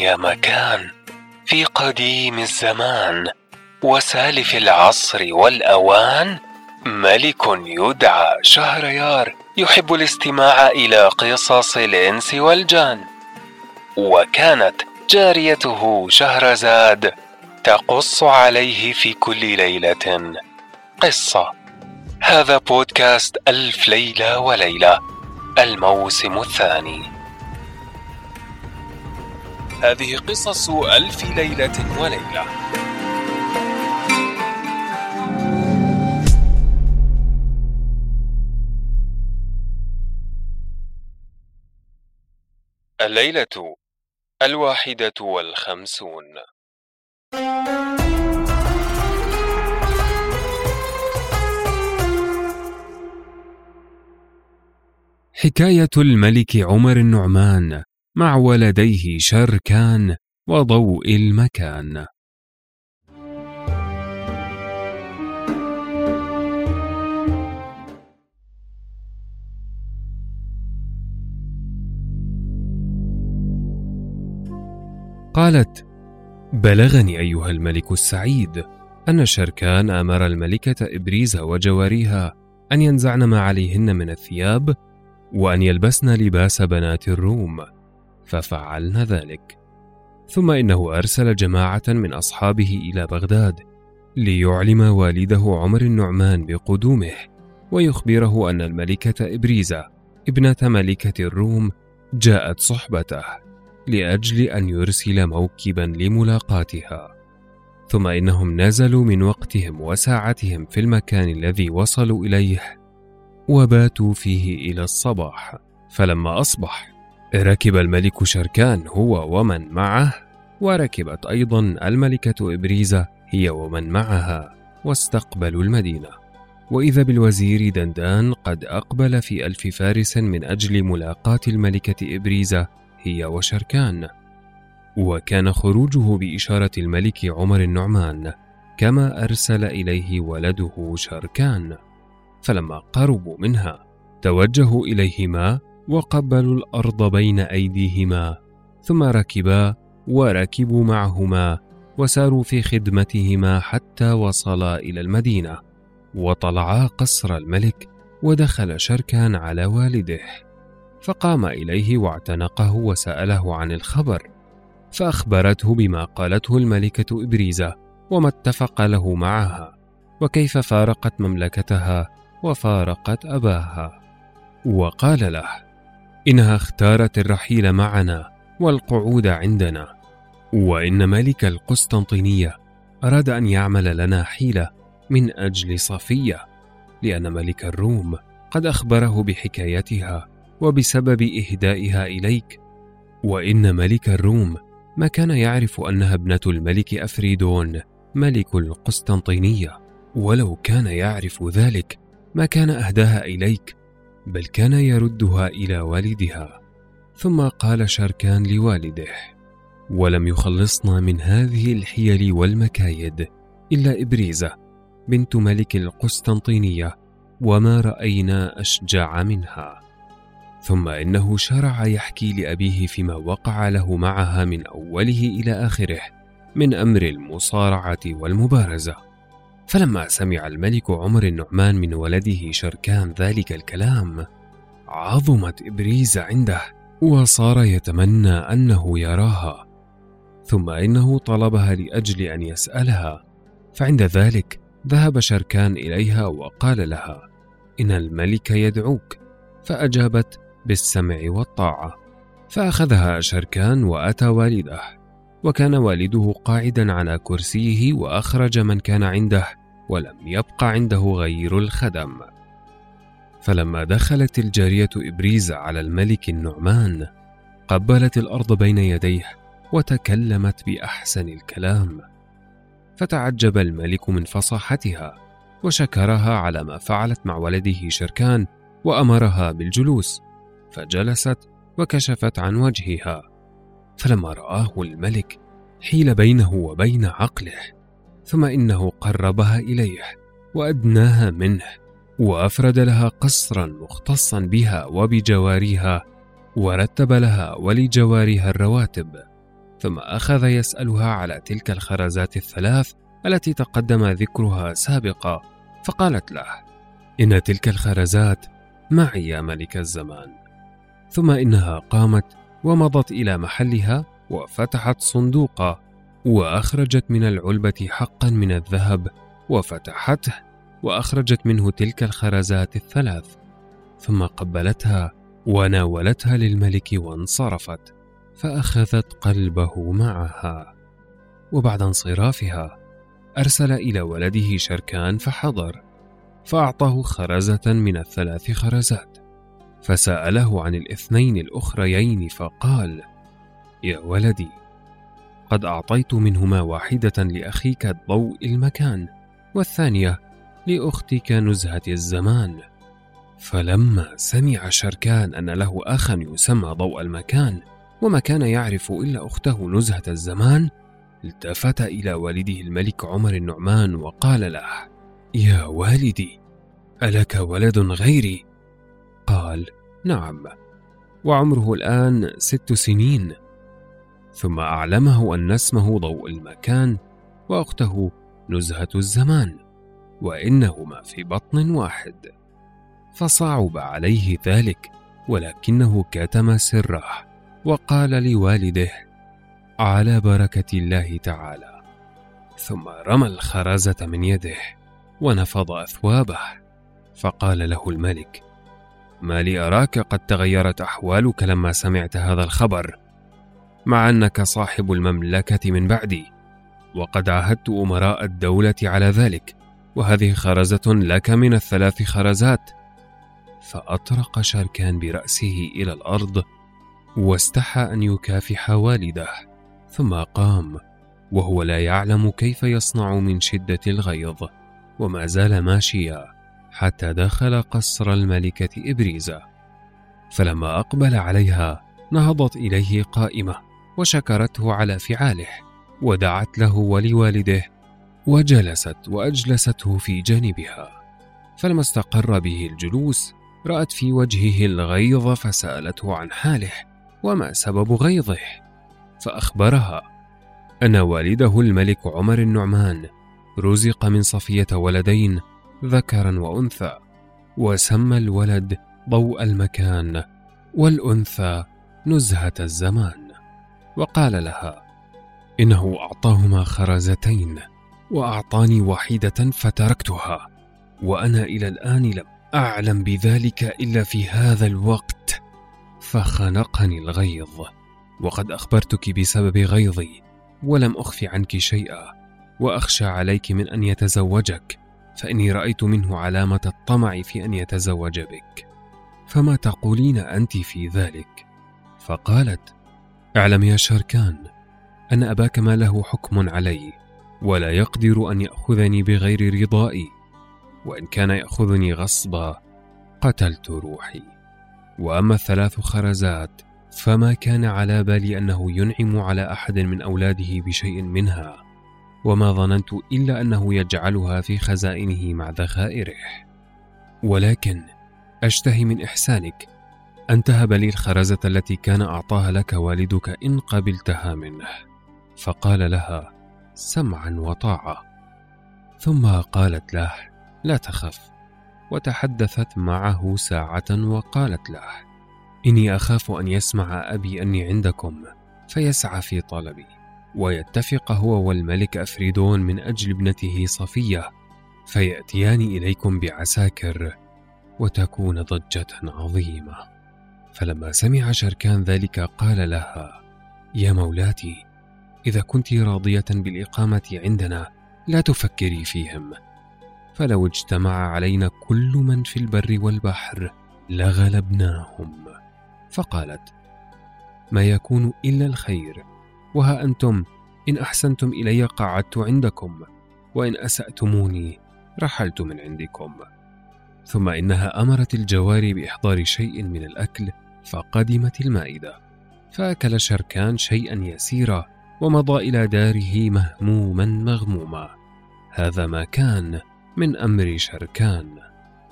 يا مكان في قديم الزمان وسالف العصر والأوان ملك يدعى شهريار يحب الاستماع إلى قصص الإنس والجان. وكانت جاريته شهرزاد تقص عليه في كل ليلة قصة. هذا بودكاست ألف ليلة وليلة الموسم الثاني. هذه قصص ألف ليلة وليلة. الليلة الواحدة والخمسون. حكاية الملك عمر النعمان. مع ولديه شركان وضوء المكان. قالت بلغني أيها الملك السعيد أن شركان أمر الملكة ابريز وجواريها أن ينزعن ما عليهن من الثياب وأن يلبسن لباس بنات الروم. ففعلن ذلك. ثم إنه أرسل جماعة من أصحابه إلى بغداد ليعلم والده عمر النعمان بقدومه ويخبره أن الملكة إبريزة ابنة ملكة الروم جاءت صحبته لأجل أن يرسل موكبا لملاقاتها. ثم إنهم نزلوا من وقتهم وساعتهم في المكان الذي وصلوا إليه وباتوا فيه إلى الصباح فلما أصبح ركب الملك شركان هو ومن معه وركبت أيضا الملكة إبريزة هي ومن معها واستقبلوا المدينة. وإذا بالوزير دندان قد أقبل في ألف فارس من أجل ملاقاة الملكة إبريزة هي وشركان. وكان خروجه بإشارة الملك عمر النعمان كما أرسل إليه ولده شركان. فلما قربوا منها توجهوا إليهما وقبلوا الأرض بين أيديهما ثم ركبا وركبوا معهما وساروا في خدمتهما حتى وصلا إلى المدينة. وطلعا قصر الملك ودخل شركان على والده. فقام إليه واعتنقه وسأله عن الخبر. فأخبرته بما قالته الملكة ابريزه وما اتفق له معها. وكيف فارقت مملكتها وفارقت أباها. وقال له إنها اختارت الرحيل معنا والقعود عندنا. وإن ملك القسطنطينية أراد أن يعمل لنا حيلة من أجل صفية لأن ملك الروم قد أخبره بحكايتها وبسبب إهدائها إليك. وإن ملك الروم ما كان يعرف أنها ابنة الملك أفريدون ملك القسطنطينية ولو كان يعرف ذلك ما كان أهداها إليك. بل كان يردها إلى والدها. ثم قال شركان لوالده ولم يخلصنا من هذه الحيل والمكايد إلا إبريزة بنت ملك القسطنطينية وما رأينا أشجع منها. ثم إنه شرع يحكي لأبيه فيما وقع له معها من أوله إلى آخره من أمر المصارعة والمبارزة. فلما سمع الملك عمر النعمان من ولده شركان ذلك الكلام عظمت إبريز عنده وصار يتمنى أنه يراها. ثم إنه طلبها لأجل أن يسألها. فعند ذلك ذهب شركان إليها وقال لها إن الملك يدعوك. فأجابت بالسمع والطاعة. فأخذها شركان وأتى والده. وكان والده قاعدا على كرسيه وأخرج من كان عنده. ولم يبق عنده غير الخدم. فلما دخلت الجارية إبريز على الملك النعمان فقبلت الأرض بين يديه وتكلمت بأحسن الكلام. فتعجب الملك من فصاحتها وشكرها على ما فعلت مع ولده شركان وأمرها بالجلوس. فجلست وكشفت عن وجهها. فلما رآه الملك حيل بينه وبين عقله. ثم إنه قربها إليه وأدناها منه وأفرد لها قصرا مختصا بها وبجواريها ورتب لها ولجوارها الرواتب. ثم أخذ يسألها على تلك الخرزات الثلاث التي تقدم ذكرها سابقا فقالت له إن تلك الخرزات معي يا ملك الزمان. ثم إنها قامت ومضت إلى محلها وفتحت صندوقا وأخرجت من العلبة حقا من الذهب وفتحته وأخرجت منه تلك الخرزات الثلاث ثم قبلتها وناولتها للملك وانصرفت فأخذت قلبه معها. وبعد انصرافها أرسل إلى ولده شركان فحضر فأعطاه خرزة من الثلاث خرزات فسأله عن الاثنين الأخريين فقال يا ولدي قد أعطيت منهما واحدة لأخيك ضوء المكان والثانية لأختك نزهة الزمان. فلما سمع شركان أن له أخا يسمى ضوء المكان وما كان يعرف إلا أخته نزهة الزمان التفت إلى والده الملك عمر النعمان وقال له يا والدي ألك ولد غيري؟ قال نعم وعمره الآن ست سنين. ثم أعلمه أن اسمه ضوء المكان وأخته نزهة الزمان وإنهما في بطن واحد. فصعب عليه ذلك ولكنه كتم سره وقال لوالده على بركة الله تعالى. ثم رمى الخرزه من يده ونفض أثوابه فقال له الملك ما لي أراك قد تغيرت أحوالك لما سمعت هذا الخبر. مع أنك صاحب المملكة من بعدي وقد عاهدت أمراء الدولة على ذلك وهذه خرزة لك من الثلاث خرزات. فأطرق شركان برأسه إلى الأرض واستحى أن يكافح والده ثم قام وهو لا يعلم كيف يصنع من شدة الغيظ وما زال ماشيا حتى دخل قصر الملكة إبريزة. فلما أقبل عليها نهضت إليه قائمة وشكرته على فعاله ودعت له ولوالده وجلست وأجلسته في جانبها. فلما استقر به الجلوس رأت في وجهه الغيظ فسألته عن حاله وما سبب غيظه؟ فأخبرها أن والده الملك عمر النعمان رزق من صفية ولدين ذكرا وأنثى وسمى الولد ضوء المكان والأنثى نزهة الزمان. وقال لها إنه أعطاهما خرزتين وأعطاني واحدة فتركتها وأنا إلى الآن لم أعلم بذلك إلا في هذا الوقت فخنقني الغيظ. وقد أخبرتك بسبب غيظي ولم أخف عنك شيئا وأخشى عليك من أن يتزوجك فإني رأيت منه علامة الطمع في أن يتزوج بك. فما تقولين أنت في ذلك؟ فقالت أعلم يا شركان أن أباك ما له حكم علي ولا يقدر أن يأخذني بغير رضائي وإن كان يأخذني غصبا قتلت روحي. وأما الثلاث خرزات فما كان على بالي أنه ينعم على أحد من أولاده بشيء منها وما ظننت إلا أنه يجعلها في خزائنه مع ذخائره. ولكن أشتهي من إحسانك أن تهب لي الخرزه التي كان أعطاها لك والدك إن قبلتها منه. فقال لها سمعا وطاعة. ثم قالت له لا تخف. وتحدثت معه ساعة وقالت له إني أخاف أن يسمع أبي أني عندكم فيسعى في طلبي. ويتفق هو والملك أفريدون من أجل ابنته صفية فيأتيان إليكم بعساكر وتكون ضجة عظيمة. فلما سمع شركان ذلك قال لها يا مولاتي إذا كنت راضية بالإقامة عندنا لا تفكري فيهم. فلو اجتمع علينا كل من في البر والبحر لغلبناهم. فقالت ما يكون إلا الخير. وها أنتم إن أحسنتم إلي قعدت عندكم وإن أسأتموني رحلت من عندكم. ثم إنها أمرت الجواري بإحضار شيء من الأكل فقدمت المائدة فأكل شركان شيئا يسيرا ومضى إلى داره مهموما مغموما. هذا ما كان من أمر شركان.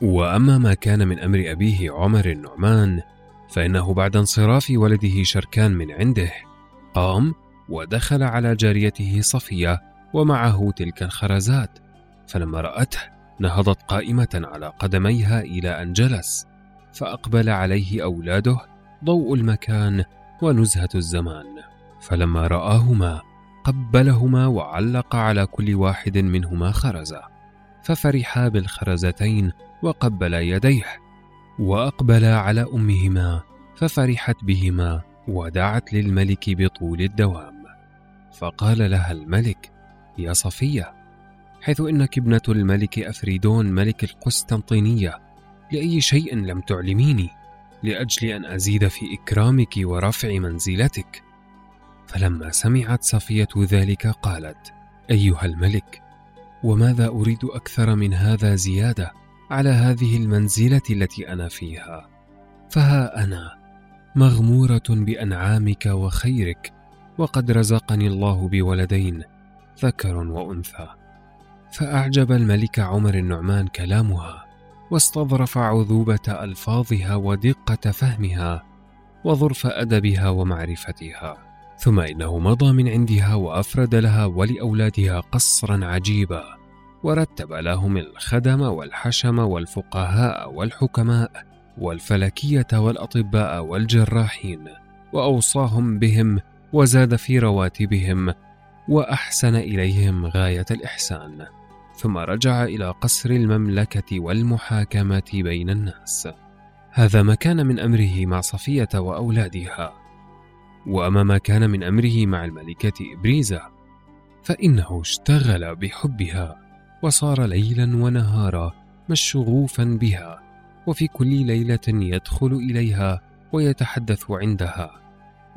وأما ما كان من أمر أبيه عمر النعمان فإنه بعد انصراف ولده شركان من عنده قام ودخل على جاريته صفية ومعه تلك الخرزات فلما رأته نهضت قائمة على قدميها إلى أن جلس فأقبل عليه أولاده ضوء المكان ونزهة الزمان فلما رآهما قبلهما وعلق على كل واحد منهما خرزة ففرحا بالخرزتين وقبلا يديه وأقبلا على أمهما ففرحت بهما ودعت للملك بطول الدوام. فقال لها الملك يا صفية حيث إنك ابنة الملك أفريدون ملك القسطنطينية لأي شيء لم تعلميني لأجل أن أزيد في إكرامك ورفع منزلتك. فلما سمعت صفية ذلك قالت أيها الملك وماذا أريد أكثر من هذا زيادة على هذه المنزلة التي أنا فيها؟ فها أنا مغمورة بأنعامك وخيرك وقد رزقني الله بولدين ذكر وأنثى. فأعجب الملك عمر النعمان كلامها. واستظرف عذوبة ألفاظها ودقة فهمها وظرف أدبها ومعرفتها. ثم إنه مضى من عندها وأفرد لها ولأولادها قصرا عجيبا ورتب لهم الخدم والحشم والفقهاء والحكماء والفلكية والأطباء والجراحين وأوصاهم بهم وزاد في رواتبهم وأحسن إليهم غاية الإحسان. ثم رجع إلى قصر المملكة والمحاكمة بين الناس. هذا ما كان من أمره مع صفية وأولادها. وأما ما كان من أمره مع الملكة إبريزة فإنه اشتغل بحبها وصار ليلا ونهارا مشغوفا بها وفي كل ليلة يدخل إليها ويتحدث عندها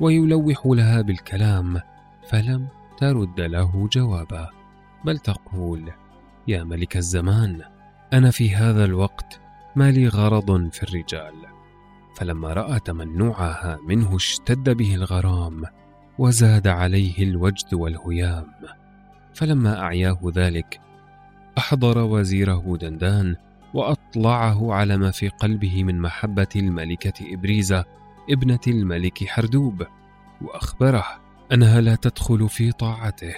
ويلوح لها بالكلام فلم ترد له جوابا بل تقول يا ملك الزمان أنا في هذا الوقت ما لي غرض في الرجال. فلما رأى تمنعها منه اشتد به الغرام وزاد عليه الوجد والهيام. فلما أعياه ذلك أحضر وزيره دندان وأطلعه على ما في قلبه من محبة الملكة إبريزة ابنة الملك حردوب وأخبره أنها لا تدخل في طاعته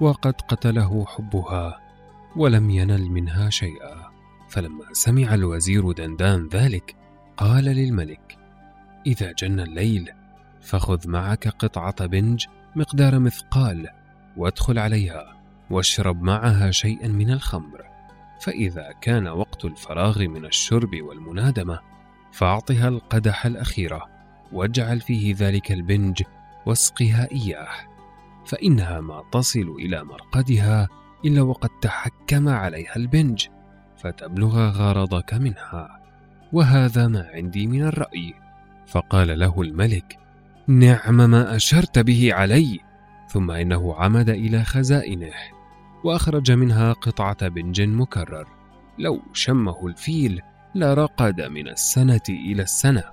وقد قتله حبها. ولم ينل منها شيئا. فلما سمع الوزير دندان ذلك قال للملك إذا جن الليل فخذ معك قطعة بنج مقدار مثقال وادخل عليها واشرب معها شيئا من الخمر. فإذا كان وقت الفراغ من الشرب والمنادمة فأعطها القدح الأخيرة واجعل فيه ذلك البنج واسقها إياه. فإنها ما تصل إلى مرقدها إلا وقد تحكم عليها البنج فتبلغ غرضك منها. وهذا ما عندي من الرأي. فقال له الملك نعم ما أشرت به علي ثم إنه عمد إلى خزائنه وأخرج منها قطعة بنج مكرر. لو شمه الفيل لرقد من السنة إلى السنة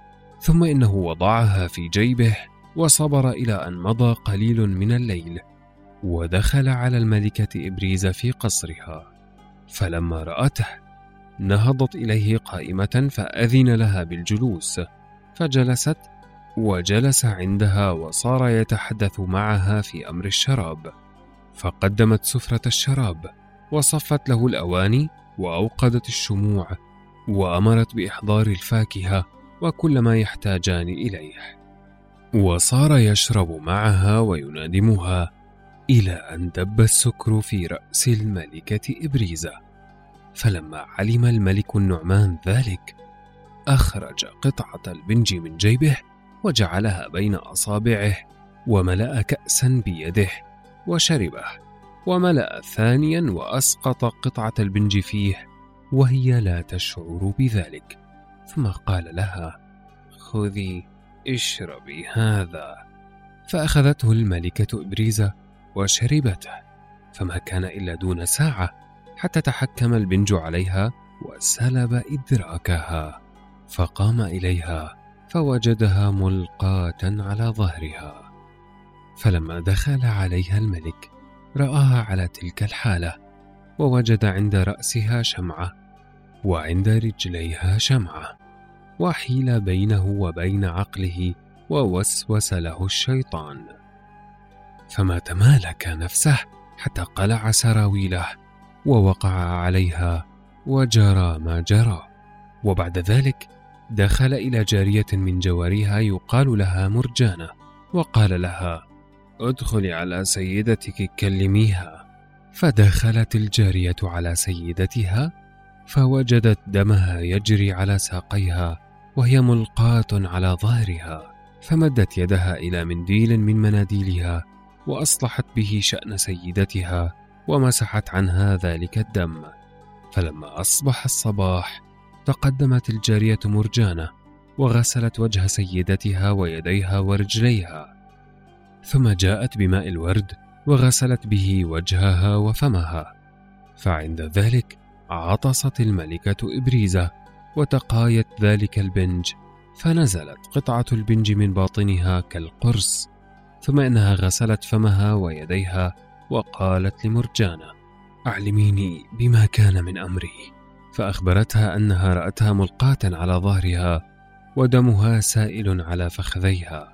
ثم إنه وضعها في جيبه وصبر إلى أن مضى قليل من الليل. ودخل على الملكة إبريز في قصرها. فلما رأته نهضت إليه قائمة فأذن لها بالجلوس. فجلست وجلس عندها وصار يتحدث معها في أمر الشراب. فقدمت سفرة الشراب وصفت له الأواني وأوقدت الشموع وأمرت بإحضار الفاكهة وكل ما يحتاجان إليه. وصار يشرب معها وينادمها. إلى أن دب السكر في رأس الملكة إبريزة. فلما علم الملك النعمان ذلك أخرج قطعة البنج من جيبه وجعلها بين أصابعه وملأ كأسا بيده وشربه وملأ ثانيا وأسقط قطعة البنج فيه وهي لا تشعر بذلك. ثم قال لها خذي اشربي هذا. فأخذته الملكة إبريزة وشربته فما كان إلا دون ساعة حتى تحكم البنج عليها وسلب إدراكها فقام إليها فوجدها ملقاة على ظهرها. فلما دخل عليها الملك رآها على تلك الحالة ووجد عند رأسها شمعة وعند رجليها شمعة وحيل بينه وبين عقله ووسوس له الشيطان. فما تمالك نفسه حتى قلع سراويله ووقع عليها وجرى ما جرى. وبعد ذلك دخل إلى جارية من جواريها يقال لها مرجانة وقال لها ادخلي على سيدتك كلميها. فدخلت الجارية على سيدتها فوجدت دمها يجري على ساقيها وهي ملقاة على ظهرها فمدت يدها إلى منديل من مناديلها وأصلحت به شأن سيدتها ومسحت عنها ذلك الدم. فلما أصبح الصباح تقدمت الجارية مرجانة وغسلت وجه سيدتها ويديها ورجليها. ثم جاءت بماء الورد وغسلت به وجهها وفمها. فعند ذلك عطست الملكة إبريزة وتقايت ذلك البنج فنزلت قطعة البنج من باطنها كالقرص ثم إنها غسلت فمها ويديها وقالت لمرجانة أعلميني بما كان من أمري. فأخبرتها أنها رأتها ملقاة على ظهرها ودمها سائل على فخذيها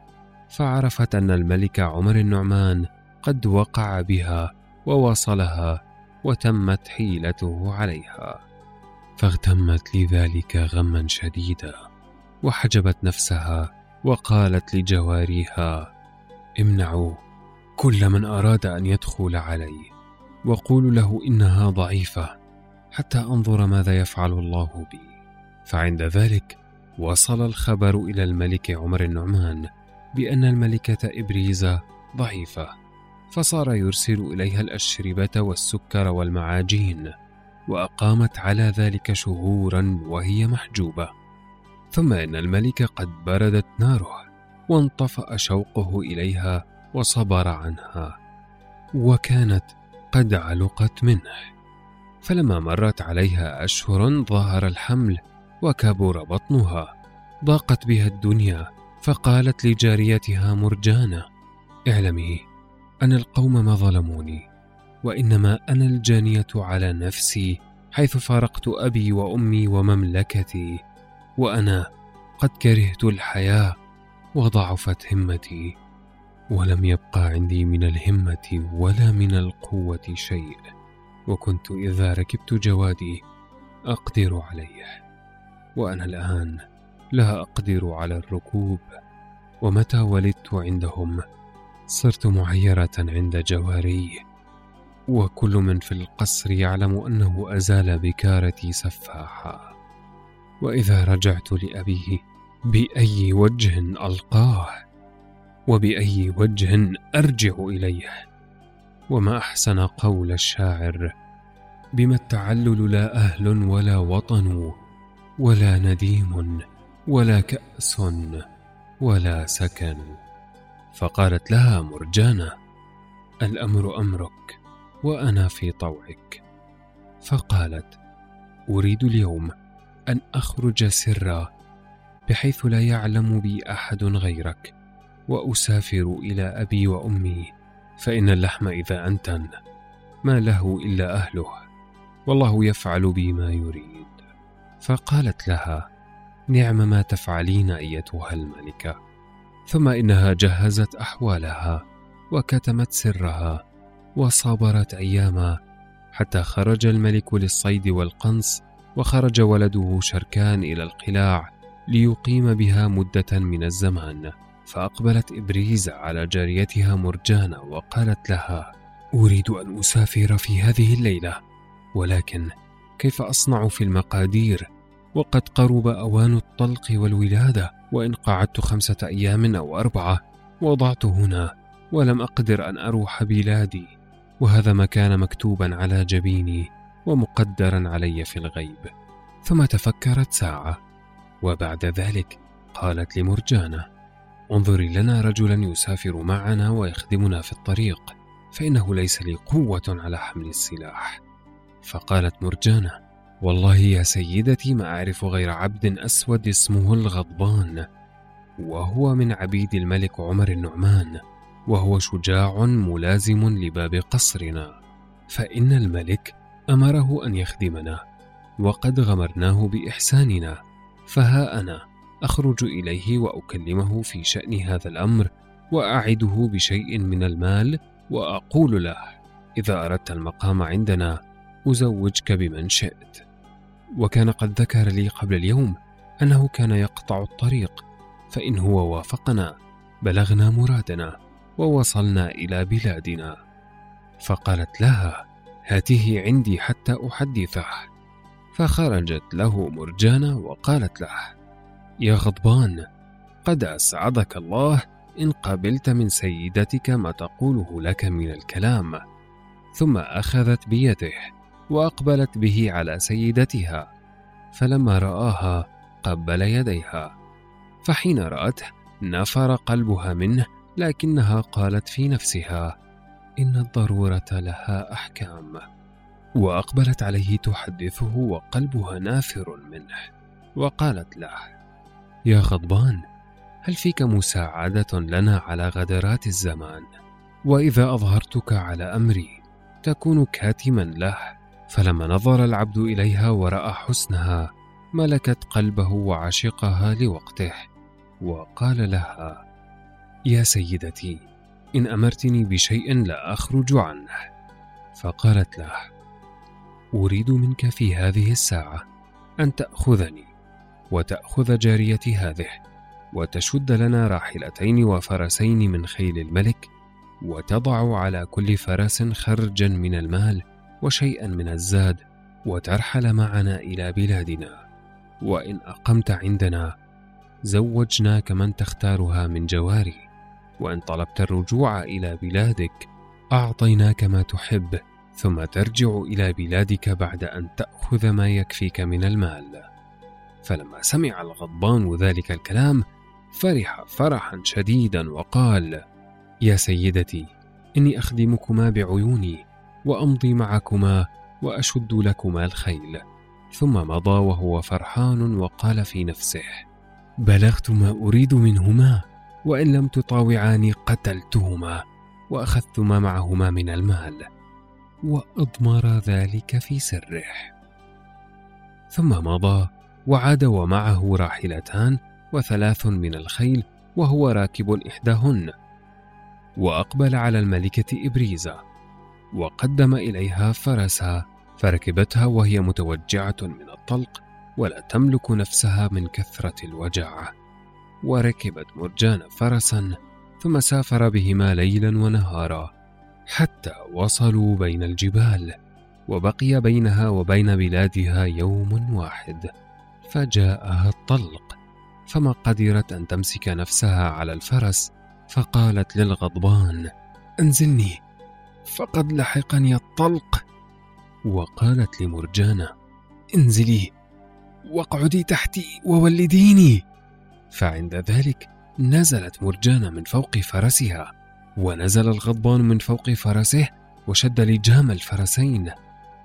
فعرفت أن الملك عمر النعمان قد وقع بها ووصلها وتمت حيلته عليها فاغتمت لذلك غما شديدا وحجبت نفسها وقالت لجواريها امنعوا كل من أراد أن يدخل علي وقولوا له إنها ضعيفة حتى أنظر ماذا يفعل الله بي. فعند ذلك وصل الخبر إلى الملك عمر النعمان بأن الملكة ابريزه ضعيفة فصار يرسل إليها الأشربة والسكر والمعاجين وأقامت على ذلك شهورا وهي محجوبة. ثم إن الملك قد بردت ناره وانطفأ شوقه إليها وصبر عنها وكانت قد علقت منه. فلما مرت عليها أشهر ظهر الحمل وكبر بطنها ضاقت بها الدنيا فقالت لجاريتها مرجانة اعلمي ان القوم ما ظلموني وإنما أنا الجانية على نفسي حيث فارقت أبي وأمي ومملكتي وأنا قد كرهت الحياة وضعفت همتي ولم يبقى عندي من الهمة ولا من القوة شيء وكنت إذا ركبت جوادي أقدر عليه. وأنا الآن لا أقدر على الركوب ومتى ولدت عندهم؟ صرت معيرة عند جواري. وكل من في القصر يعلم أنه أزال بكارتي سفاحا. وإذا رجعت لأبيه بأي وجه ألقاه وبأي وجه أرجع إليه. وما أحسن قول الشاعر بما التعلل لا أهل ولا وطن ولا نديم ولا كأس ولا سكن. فقالت لها مرجانة الأمر أمرك وأنا في طوعك. فقالت أريد اليوم أن أخرج سرا بحيث لا يعلم بي أحد غيرك وأسافر إلى أبي وأمي فإن اللحم إذا أنتن ما له إلا أهله والله يفعل بي ما يريد. فقالت لها نعم ما تفعلين أيتها الملكة. ثم إنها جهزت أحوالها وكتمت سرها وصبرت أياما حتى خرج الملك للصيد والقنص وخرج ولده شركان إلى القلاع ليقيم بها مدة من الزمان. فأقبلت إبريز على جاريتها مرجانة وقالت لها أريد أن أسافر في هذه الليلة ولكن كيف أصنع في المقادير؟ وقد قرب أوان الطلق والولادة وإن قعدت خمسة أيام أو أربعة وضعت هنا ولم أقدر أن أروح بلادي وهذا ما كان مكتوبا على جبيني ومقدرا علي في الغيب. ثم تفكرت ساعة وبعد ذلك قالت لمرجانة انظري لنا رجلا يسافر معنا ويخدمنا في الطريق فإنه ليس لي قوة على حمل السلاح. فقالت مرجانة والله يا سيدتي ما أعرف غير عبد أسود اسمه الغضبان وهو من عبيد الملك عمر النعمان وهو شجاع ملازم لباب قصرنا. فإن الملك أمره أن يخدمنا وقد غمرناه بإحساننا. فها أنا أخرج إليه وأكلمه في شأن هذا الأمر وأعده بشيء من المال وأقول له إذا أردت المقام عندنا أزوجك بمن شئت. وكان قد ذكر لي قبل اليوم أنه كان يقطع الطريق فإن هو وافقنا بلغنا مرادنا ووصلنا إلى بلادنا. فقالت لها هاته عندي حتى أحدثه. فخرجت له مرجانة وقالت له يا غضبان قد أسعدك الله إن قبلت من سيدتك ما تقوله لك من الكلام ثم أخذت بيده وأقبلت به على سيدتها فلما رآها قبل يديها فحين رأته نفر قلبها منه لكنها قالت في نفسها إن الضرورة لها أحكام. وأقبلت عليه تحدثه وقلبها نافر منه وقالت له يا غضبان هل فيك مساعدة لنا على غدرات الزمان؟ وإذا أظهرتك على أمري تكون كاتما له فلما نظر العبد إليها ورأى حسنها ملكت قلبه وعشقها لوقته وقال لها يا سيدتي إن أمرتني بشيء لا أخرج عنه. فقالت له أريد منك في هذه الساعة أن تأخذني وتأخذ جاريتي هذه وتشد لنا راحلتين وفرسين من خيل الملك وتضع على كل فرس خرجا من المال وشيئا من الزاد وترحل معنا إلى بلادنا. وإن أقمت عندنا زوجناك من تختارها من جواري وإن طلبت الرجوع إلى بلادك أعطيناك ما تحب. ثم ترجع إلى بلادك بعد أن تأخذ ما يكفيك من المال. فلما سمع الغضبان ذلك الكلام فرح فرحا شديدا وقال يا سيدتي إني أخدمكما بعيوني وأمضي معكما وأشد لكما الخيل. ثم مضى وهو فرحان وقال في نفسه بلغت ما أريد منهما وإن لم تطاوعاني قتلتهما وأخذت ما معهما من المال. وأضمر ذلك في سره. ثم مضى وعاد ومعه راحلتان وثلاث من الخيل وهو راكب إحداهن. وأقبل على الملكة إبريزة. وقدم إليها فرسها فركبتها وهي متوجعة من الطلق ولا تملك نفسها من كثرة الوجع. وركبت مرجان فرسا ثم سافر بهما ليلا ونهارا. حتى وصلوا بين الجبال وبقي بينها وبين بلادها يوم واحد فجاءها الطلق. فما قدرت أن تمسك نفسها على الفرس فقالت للغضبان انزلني فقد لحقني الطلق. وقالت لمرجانه انزلي واقعدي تحتي وولديني. فعند ذلك نزلت مرجانه من فوق فرسها. ونزل الغضبان من فوق فرسه وشد لجام الفرسين.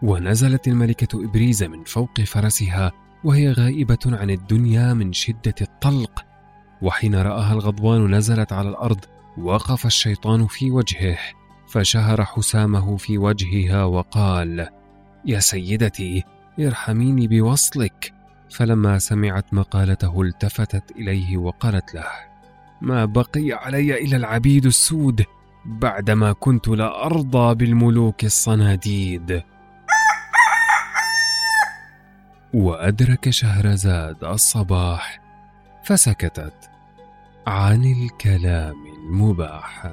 ونزلت الملكة إبريز من فوق فرسها وهي غائبة عن الدنيا من شدة الطلق. وحين رآها الغضبان نزلت على الأرض وقف الشيطان في وجهه فشهر حسامه في وجهها وقال يا سيدتي ارحميني بوصلك. فلما سمعت مقالته التفتت إليه وقالت له ما بقي علي إلا العبيد السود بعدما كنت لا أرضى بالملوك الصناديد. وأدرك شهرزاد الصباح فسكتت عن الكلام المباح.